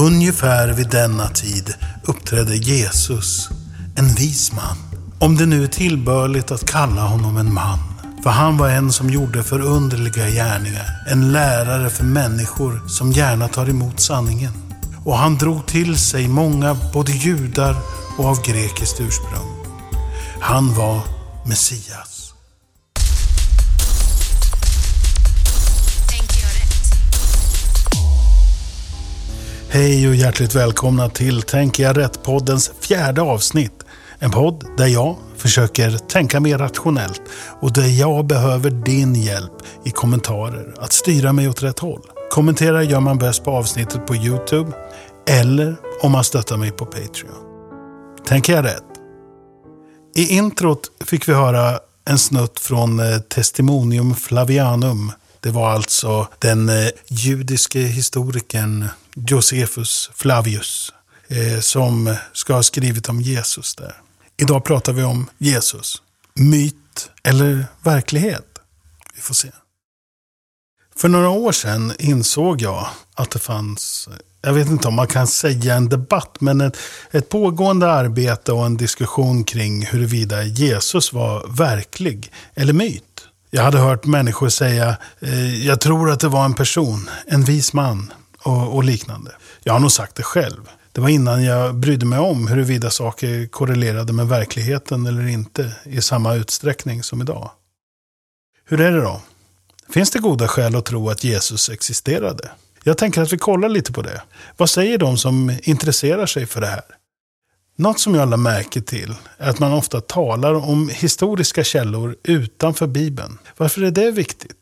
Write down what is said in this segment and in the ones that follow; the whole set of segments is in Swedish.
Ungefär vid denna tid uppträdde Jesus, en vis man. Om det nu är tillbörligt att kalla honom en man. För han var en som gjorde förunderliga gärningar. En lärare för människor som gärna tar emot sanningen. Och han drog till sig många, både judar och av grekiskt ursprung. Han var Messias. Hej och hjärtligt välkomna till Tänker jag rätt-poddens fjärde avsnitt. En podd där jag försöker tänka mer rationellt och där jag behöver din hjälp i kommentarer att styra mig åt rätt håll. Kommentera gör man bäst på avsnittet på YouTube eller om man stöttar mig på Patreon. Tänker jag rätt? I introt fick vi höra en snutt från eh, Testimonium Flavianum. Det var alltså den eh, judiske historikern Josefus Flavius eh, som ska ha skrivit om Jesus där. Idag pratar vi om Jesus. Myt eller verklighet? Vi får se. För några år sedan insåg jag att det fanns, jag vet inte om man kan säga en debatt, men ett, ett pågående arbete och en diskussion kring huruvida Jesus var verklig eller myt. Jag hade hört människor säga, eh, jag tror att det var en person, en vis man och, och liknande. Jag har nog sagt det själv. Det var innan jag brydde mig om huruvida saker korrelerade med verkligheten eller inte i samma utsträckning som idag. Hur är det då? Finns det goda skäl att tro att Jesus existerade? Jag tänker att vi kollar lite på det. Vad säger de som intresserar sig för det här? Något som jag lade märke till är att man ofta talar om historiska källor utanför Bibeln. Varför är det viktigt?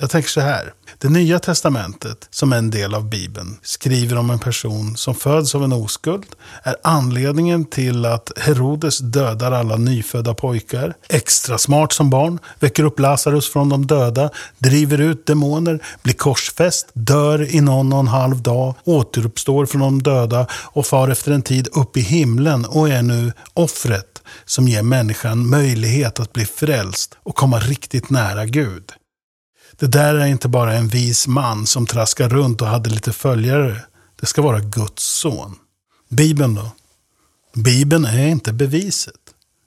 Jag tänker så här. Det nya testamentet, som är en del av Bibeln, skriver om en person som föds av en oskuld, är anledningen till att Herodes dödar alla nyfödda pojkar, extra smart som barn, väcker upp Lazarus från de döda, driver ut demoner, blir korsfäst, dör i någon och en halv dag, återuppstår från de döda och far efter en tid upp i himlen och är nu offret som ger människan möjlighet att bli frälst och komma riktigt nära Gud. Det där är inte bara en vis man som traskar runt och hade lite följare. Det ska vara Guds son. Bibeln då? Bibeln är inte beviset.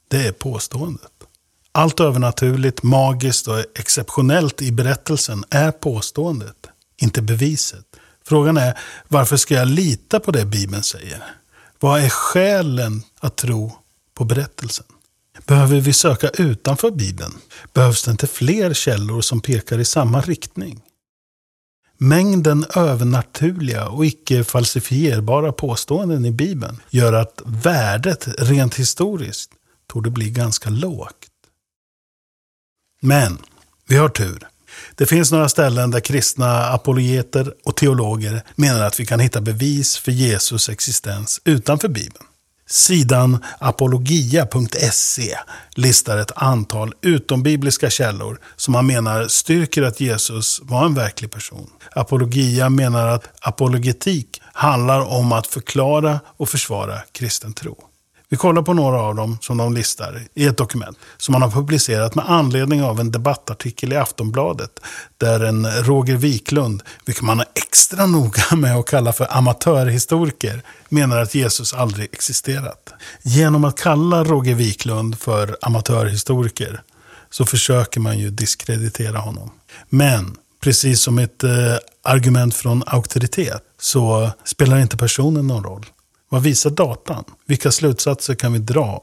Det är påståendet. Allt övernaturligt, magiskt och exceptionellt i berättelsen är påståendet, inte beviset. Frågan är, varför ska jag lita på det Bibeln säger? Vad är skälen att tro på berättelsen? Behöver vi söka utanför Bibeln? Behövs det inte fler källor som pekar i samma riktning? Mängden övernaturliga och icke falsifierbara påståenden i Bibeln gör att värdet rent historiskt torde bli ganska lågt. Men vi har tur. Det finns några ställen där kristna apologeter och teologer menar att vi kan hitta bevis för Jesus existens utanför Bibeln. Sidan apologia.se listar ett antal utombibliska källor som man menar styrker att Jesus var en verklig person. Apologia menar att apologetik handlar om att förklara och försvara kristen tro. Vi kollar på några av dem som de listar i ett dokument som man har publicerat med anledning av en debattartikel i Aftonbladet där en Roger Wiklund, vilken man är extra noga med att kalla för amatörhistoriker, menar att Jesus aldrig existerat. Genom att kalla Roger Wiklund för amatörhistoriker så försöker man ju diskreditera honom. Men precis som ett eh, argument från auktoritet så spelar inte personen någon roll. Vad visar datan? Vilka slutsatser kan vi dra?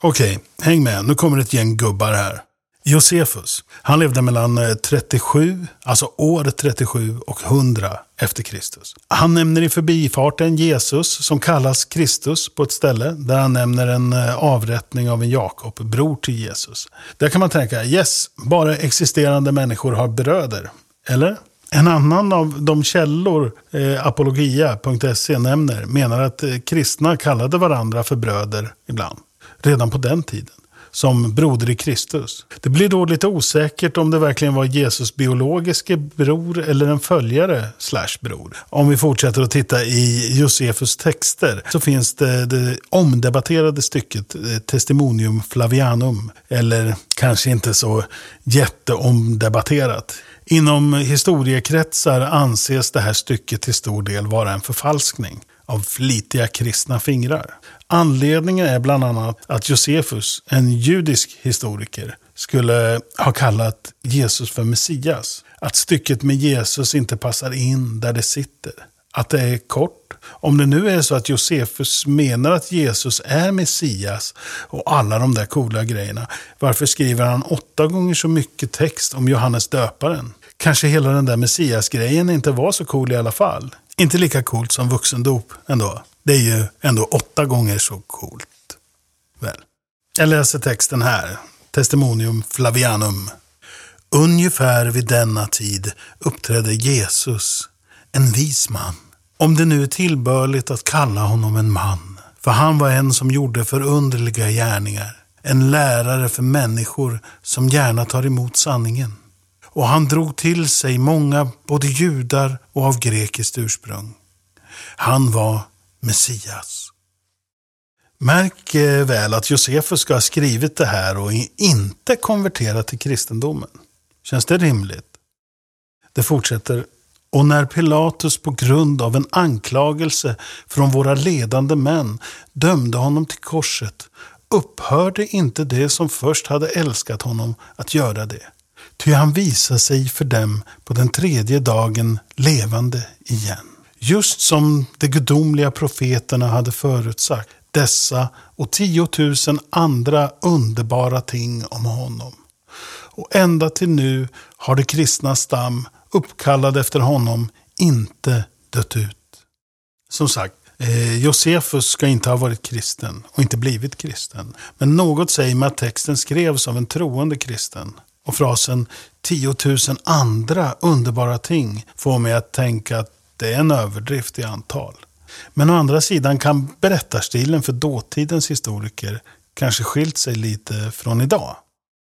Okej, häng med. Nu kommer ett gäng gubbar här. Josefus, han levde mellan eh, 37, alltså år 37 och 100 efter Kristus. Han nämner i förbifarten Jesus som kallas Kristus på ett ställe där han nämner en eh, avrättning av en Jakob, bror till Jesus. Där kan man tänka, yes, bara existerande människor har bröder. Eller? En annan av de källor eh, apologia.se nämner menar att eh, kristna kallade varandra för bröder ibland. Redan på den tiden. Som broder i Kristus. Det blir då lite osäkert om det verkligen var Jesus biologiske bror eller en följare slash bror. Om vi fortsätter att titta i Josefus texter så finns det det omdebatterade stycket eh, Testimonium Flavianum. Eller kanske inte så jätteomdebatterat. Inom historiekretsar anses det här stycket till stor del vara en förfalskning. av flitiga kristna fingrar. Anledningen är bland annat att Josefus, en judisk historiker, skulle ha kallat Jesus för Messias. Att stycket med Jesus inte passar in där det sitter. Att det är kort. Om det nu är så att Josefus menar att Jesus är Messias och alla de där coola grejerna, varför skriver han åtta gånger så mycket text om Johannes döparen? Kanske hela den där Messias-grejen inte var så cool i alla fall. Inte lika coolt som vuxendop ändå. Det är ju ändå åtta gånger så coolt. Väl. Jag läser texten här. Testimonium Flavianum. Ungefär vid denna tid uppträdde Jesus, en vis man. Om det nu är tillbörligt att kalla honom en man. För han var en som gjorde förunderliga gärningar. En lärare för människor som gärna tar emot sanningen. Och han drog till sig många, både judar och av grekiskt ursprung. Han var Messias. Märk eh, väl att Josefus ska ha skrivit det här och inte konverterat till kristendomen. Känns det rimligt? Det fortsätter. Och när Pilatus på grund av en anklagelse från våra ledande män dömde honom till korset upphörde inte det som först hade älskat honom att göra det. Ty han visade sig för dem på den tredje dagen levande igen. Just som de gudomliga profeterna hade förutsagt dessa och tiotusen andra underbara ting om honom. Och ända till nu har det kristna stam, uppkallad efter honom, inte dött ut. Som sagt, eh, Josefus ska inte ha varit kristen och inte blivit kristen. Men något säger mig att texten skrevs av en troende kristen. Och frasen tiotusen andra underbara ting får mig att tänka att det är en överdrift i antal. Men å andra sidan kan berättarstilen för dåtidens historiker kanske skilt sig lite från idag.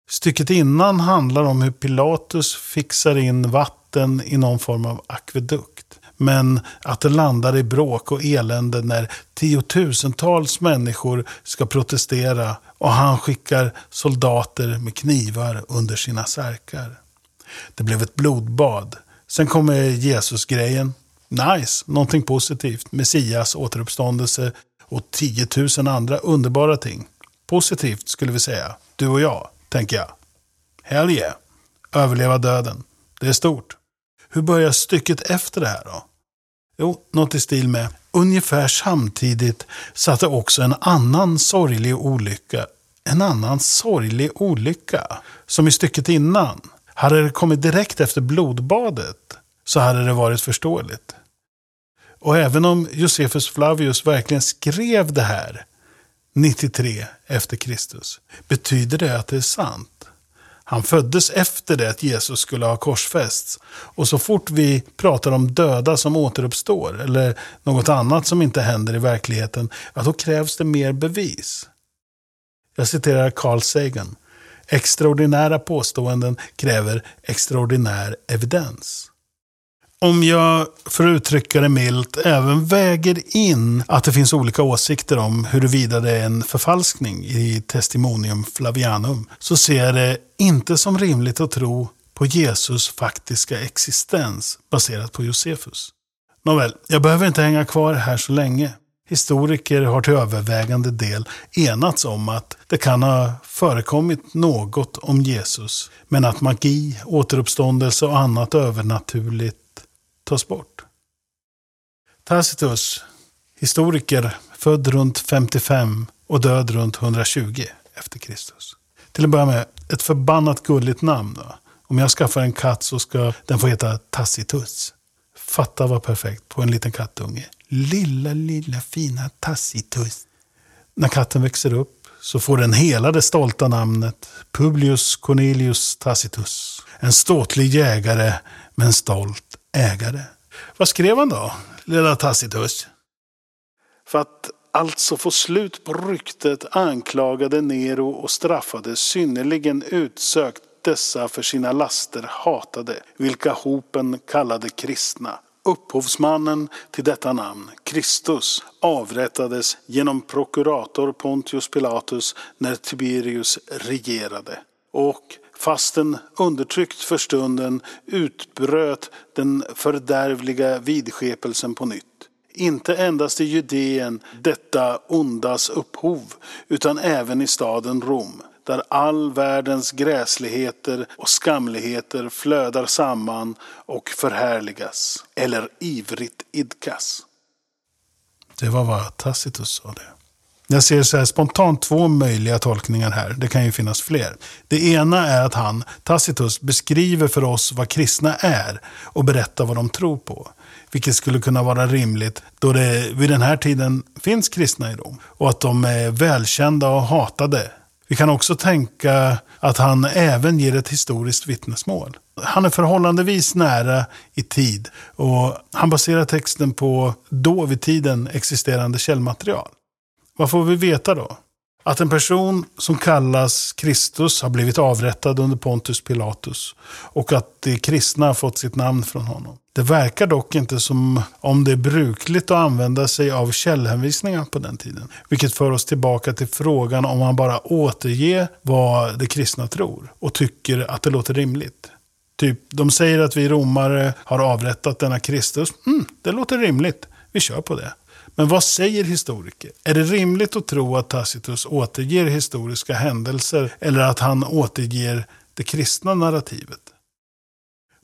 Stycket innan handlar om hur Pilatus fixar in vatten i någon form av akvedukt. Men att det landar i bråk och elände när tiotusentals människor ska protestera och han skickar soldater med knivar under sina särkar. Det blev ett blodbad. Sen kommer Jesus-grejen. Nice, någonting positivt. Messias återuppståndelse och 10 000 andra underbara ting. Positivt skulle vi säga. Du och jag, tänker jag. Hell yeah. Överleva döden. Det är stort. Hur börjar stycket efter det här då? Jo, något i stil med ungefär samtidigt satte också en annan sorglig olycka. En annan sorglig olycka. Som i stycket innan. Hade det kommit direkt efter blodbadet så hade det varit förståeligt. Och även om Josefus Flavius verkligen skrev det här 93 efter Kristus, betyder det att det är sant? Han föddes efter det att Jesus skulle ha korsfästs. Och så fort vi pratar om döda som återuppstår, eller något annat som inte händer i verkligheten, ja, då krävs det mer bevis. Jag citerar Carl Sagan. Extraordinära påståenden kräver extraordinär evidens om jag, för att uttrycka det milt, även väger in att det finns olika åsikter om huruvida det är en förfalskning i Testimonium Flavianum, så ser jag det inte som rimligt att tro på Jesus faktiska existens baserat på Josefus. Nåväl, jag behöver inte hänga kvar här så länge. Historiker har till övervägande del enats om att det kan ha förekommit något om Jesus, men att magi, återuppståndelse och annat övernaturligt tas bort. Tacitus, historiker, född runt 55 och död runt 120 efter Kristus. Till att börja med, ett förbannat gulligt namn. Då. Om jag skaffar en katt så ska den få heta Tacitus. Fatta vad perfekt på en liten kattunge. Lilla, lilla fina Tacitus. När katten växer upp så får den hela det stolta namnet Publius Cornelius Tacitus. En ståtlig jägare men stolt ägare. Vad skrev han då, lilla Tacitus? För att alltså få slut på ryktet anklagade Nero och straffade synnerligen utsökt dessa för sina laster hatade, vilka hopen kallade kristna. Upphovsmannen till detta namn, Kristus, avrättades genom prokurator Pontius Pilatus när Tiberius regerade. Och Fastän undertryckt för stunden utbröt den fördärvliga vidskepelsen på nytt. Inte endast i Judeen, detta ondas upphov, utan även i staden Rom, där all världens gräsligheter och skamligheter flödar samman och förhärligas, eller ivrigt idkas. Det var vad Tacitus sa det. Jag ser så här spontant två möjliga tolkningar här. Det kan ju finnas fler. Det ena är att han, Tacitus, beskriver för oss vad kristna är och berättar vad de tror på. Vilket skulle kunna vara rimligt då det vid den här tiden finns kristna i Rom. Och att de är välkända och hatade. Vi kan också tänka att han även ger ett historiskt vittnesmål. Han är förhållandevis nära i tid och han baserar texten på då vid tiden existerande källmaterial. Vad får vi veta då? Att en person som kallas Kristus har blivit avrättad under Pontus Pilatus och att de kristna har fått sitt namn från honom. Det verkar dock inte som om det är brukligt att använda sig av källhänvisningar på den tiden. Vilket för oss tillbaka till frågan om man bara återger vad de kristna tror och tycker att det låter rimligt. Typ, de säger att vi romare har avrättat denna Kristus. Mm, det låter rimligt. Vi kör på det. Men vad säger historiker? Är det rimligt att tro att Tacitus återger historiska händelser eller att han återger det kristna narrativet?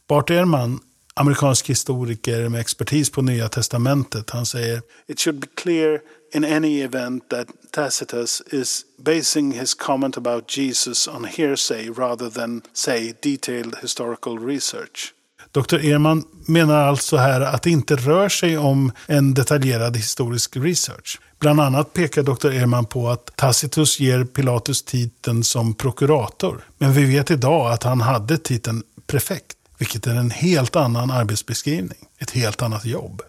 Bart Ehrman, amerikansk historiker med expertis på Nya Testamentet, han säger It should be clear in any event that Tacitus is basing his comment about Jesus on hearsay rather than, say, detailed historical research. Dr. Ehrman menar alltså här att det inte rör sig om en detaljerad historisk research. Bland annat pekar Dr. Ehrman på att Tacitus ger Pilatus titeln som prokurator. Men vi vet idag att han hade titeln prefekt, vilket är en helt annan arbetsbeskrivning, ett helt annat jobb.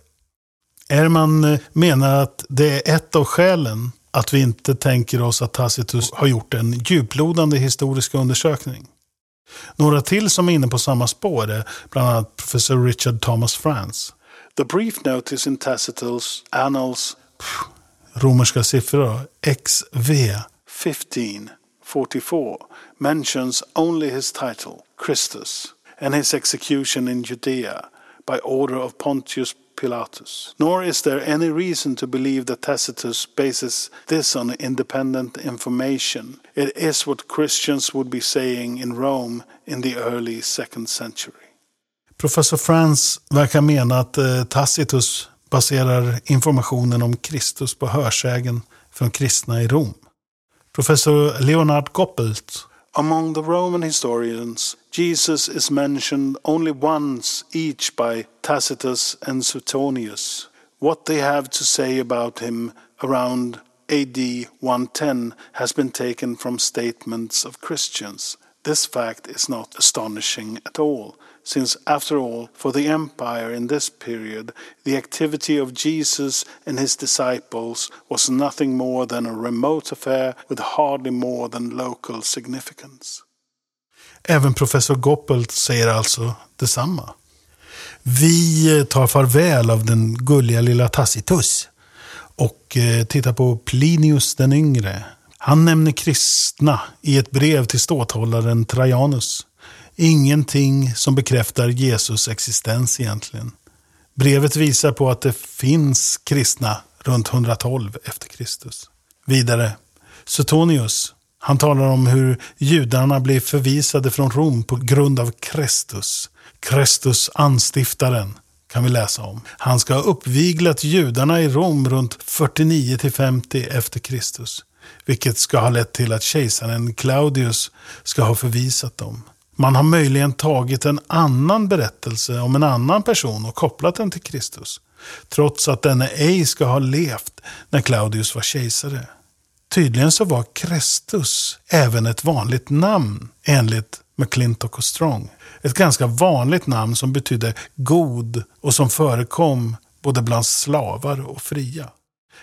Ehrman eh, menar att det är ett av skälen att vi inte tänker oss att Tacitus har gjort en djuplodande historisk undersökning. Några till som är inne på samma spår är bland annat professor Richard Thomas France. The brief notice in Tacitus Annals romerska siffror XV 1544 mentions only his title, Christus, and his execution in Judea by order of Pontius Pilatus. Nor is there any reason to believe that Tacitus bases this on independent information. It is what Christians would be saying in Rome in the early second century. Professor Franz verkar mena att eh, Tacitus baserar informationen om Kristus på hörsägen från kristna i Rom. Professor Leonard Goppelt Among the Roman historians, Jesus is mentioned only once each by Tacitus and Suetonius. What they have to say about him around AD 110 has been taken from statements of Christians. This fact is not astonishing at all, since, after all, for the empire in this period, the activity of Jesus and his disciples was nothing more than a remote affair with hardly more than local significance. Även professor Goppelt säger alltså detsamma. Vi tar farväl av den gulliga lilla Tacitus och eh, på Plinius den yngre. Han nämner kristna i ett brev till ståthållaren Trajanus. Ingenting som bekräftar Jesus existens egentligen. Brevet visar på att det finns kristna runt 112 efter Kristus. Vidare, Suetonius, han talar om hur judarna blev förvisade från Rom på grund av Kristus. Kristus anstiftaren kan vi läsa om. Han ska ha uppviglat judarna i Rom runt 49 50 efter Kristus. Vilket ska ha lett till att kejsaren Claudius ska ha förvisat dem. Man har möjligen tagit en annan berättelse om en annan person och kopplat den till Kristus. Trots att denne ej ska ha levt när Claudius var kejsare. Tydligen så var Kristus även ett vanligt namn enligt McClintock och Strong. Ett ganska vanligt namn som betydde god och som förekom både bland slavar och fria.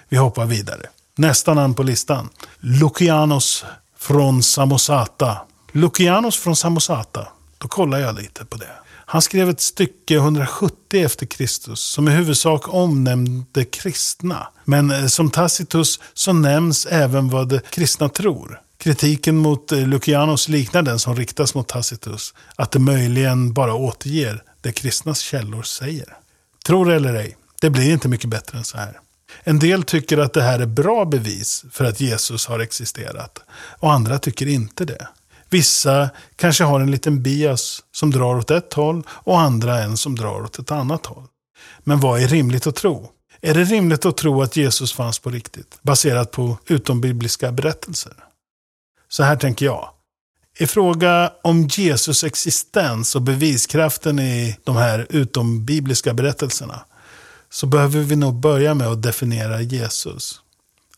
Vi hoppar vidare. Nästa namn på listan. Lucianos från Samosata. Lucianos från Samosata. Då kollar jag lite på det. Han skrev ett stycke 170 efter Kristus som i huvudsak omnämnde kristna. Men eh, som Tacitus så nämns även vad kristna tror. Kritiken mot eh, Lucianos liknar den som riktas mot Tacitus. Att det möjligen bara återger det kristnas källor säger. Tror eller ej, Det blir inte mycket bättre än så här. En del tycker att det här är bra bevis för att Jesus har existerat. Och andra tycker inte det. Vissa kanske har en liten bias som drar åt ett håll och andra en som drar åt ett annat håll. Men vad är rimligt att tro? Är det rimligt att tro att Jesus fanns på riktigt, baserat på utombibliska berättelser? Så här tänker jag. I fråga om Jesus existens och beviskraften i de här utombibliska berättelserna så behöver vi nog börja med att definiera Jesus.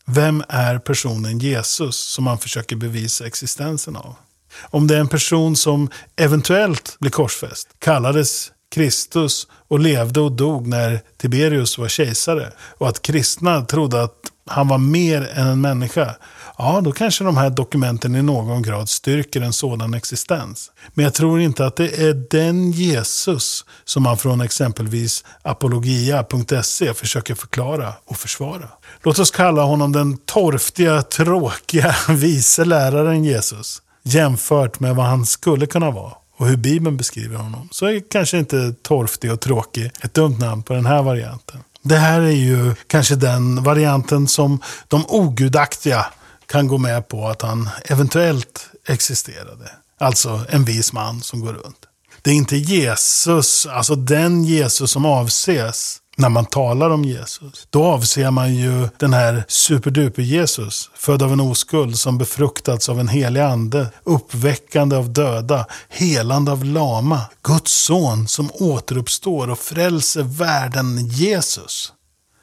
Vem är personen Jesus som man försöker bevisa existensen av? Om det är en person som eventuellt blir korsfäst, kallades Kristus och levde och dog när Tiberius var kejsare och att kristna trodde att han var mer än en människa, ja då kanske de här dokumenten i någon grad styrker en sådan existens. Men jag tror inte att det är den Jesus som man från exempelvis apologia.se försöker förklara och försvara. Låt oss kalla honom den torftiga, tråkiga, vise läraren Jesus jämfört med vad han skulle kunna vara och hur Bibeln beskriver honom. Så är kanske inte torftig och tråkig ett dumt namn på den här varianten. Det här är ju kanske den varianten som de ogudaktiga kan gå med på att han eventuellt existerade. Alltså en vis man som går runt. Det är inte Jesus, alltså den Jesus som avses när man talar om Jesus. Då avser man ju den här superduper-Jesus, född av en oskuld som befruktats av en helig ande, uppväckande av döda, helande av lama, Guds son som återuppstår och frälser världen Jesus.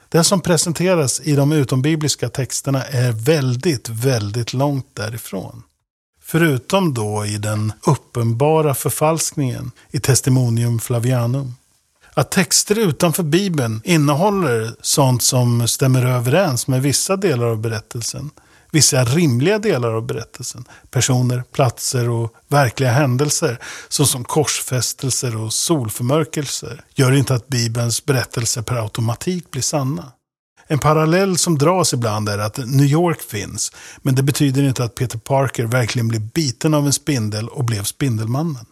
Det som presenteras i de utombibliska texterna är väldigt, väldigt långt därifrån. Förutom då i den uppenbara förfalskningen i Testimonium Flavianum. Att texter utanför Bibeln innehåller sånt som stämmer överens med vissa delar av berättelsen. Vissa rimliga delar av berättelsen. Personer, platser och verkliga händelser. Såsom korsfästelser och solförmörkelser. Gör inte att Bibelns berättelser per automatik blir sanna. En parallell som dras ibland är att New York finns. Men det betyder inte att Peter Parker verkligen blev biten av en spindel och blev Spindelmannen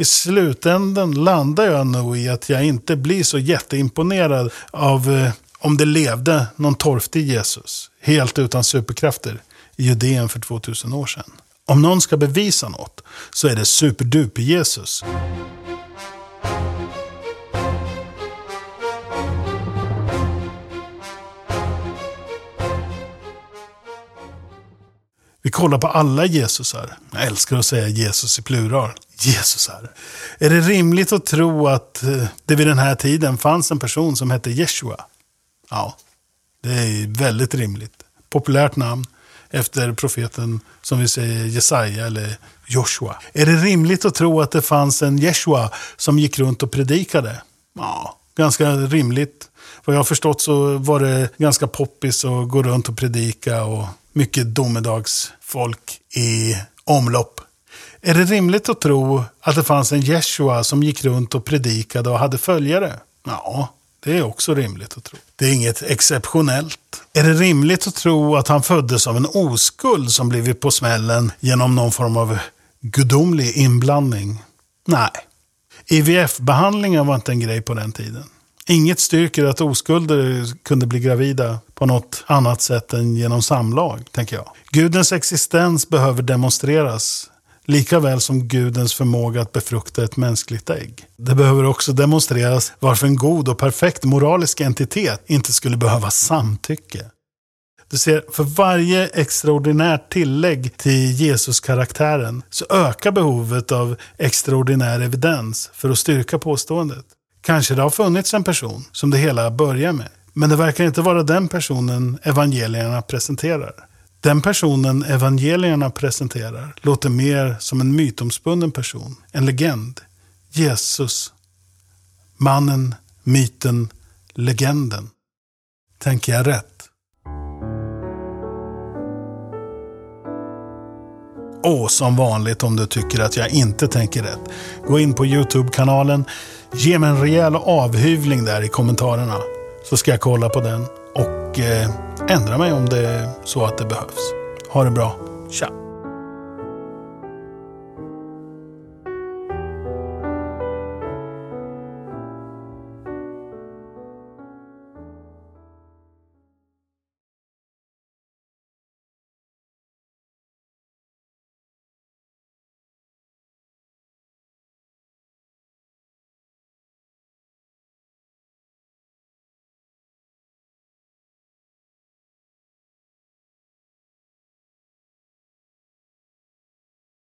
i slutändan landar jag nog i att jag inte blir så jätteimponerad av eh, om det levde någon torftig Jesus, helt utan superkrafter, i Judeen för 2000 år sedan. Om någon ska bevisa något så är det superduper-Jesus. Vi kollar på alla Jesusar. Jag älskar att säga Jesus i plural. Jesusar. Är det rimligt att tro att eh, det vid den här tiden fanns en person som hette Jeshua? Ja, det är väldigt rimligt. Populärt namn efter profeten som vi säger Jesaja eller Joshua. Är det rimligt att tro att det fanns en Jeshua som gick runt och predikade? Ja, ganska rimligt. Vad jag har förstått så var det ganska poppis att gå runt och predika och mycket domedagsfolk i omlopp. Är det rimligt att tro att det fanns en Jeshua som gick runt och predikade och hade följare? Ja, det är också rimligt att tro. Det är inget exceptionellt. Är det rimligt att tro att han föddes av en oskuld som blivit på smällen genom någon form av gudomlig inblandning? Nej. IVF-behandlingar var inte en grej på den tiden. Inget styrker att oskulder kunde bli gravida på något annat sätt än genom samlag, tänker jag. Gudens existens behöver demonstreras, lika väl som Gudens förmåga att befrukta ett mänskligt ägg. Det behöver också demonstreras varför en god och perfekt moralisk entitet inte skulle behöva samtycke. Du ser, för varje extraordinärt tillägg till Jesus-karaktären så ökar behovet av extraordinär evidens för att styrka påståendet. Kanske det har funnits en person som det hela börjar med. Men det verkar inte vara den personen evangelierna presenterar. Den personen evangelierna presenterar låter mer som en mytomspunnen person, en legend. Jesus. Mannen, myten, legenden. Tänker jag rätt? Och som vanligt om du tycker att jag inte tänker rätt. Gå in på YouTube-kanalen. Ge mig en rejäl avhyvling där i kommentarerna. Så ska jag kolla på den och eh, ändra mig om det är så att det behövs. Ha det bra. Tja!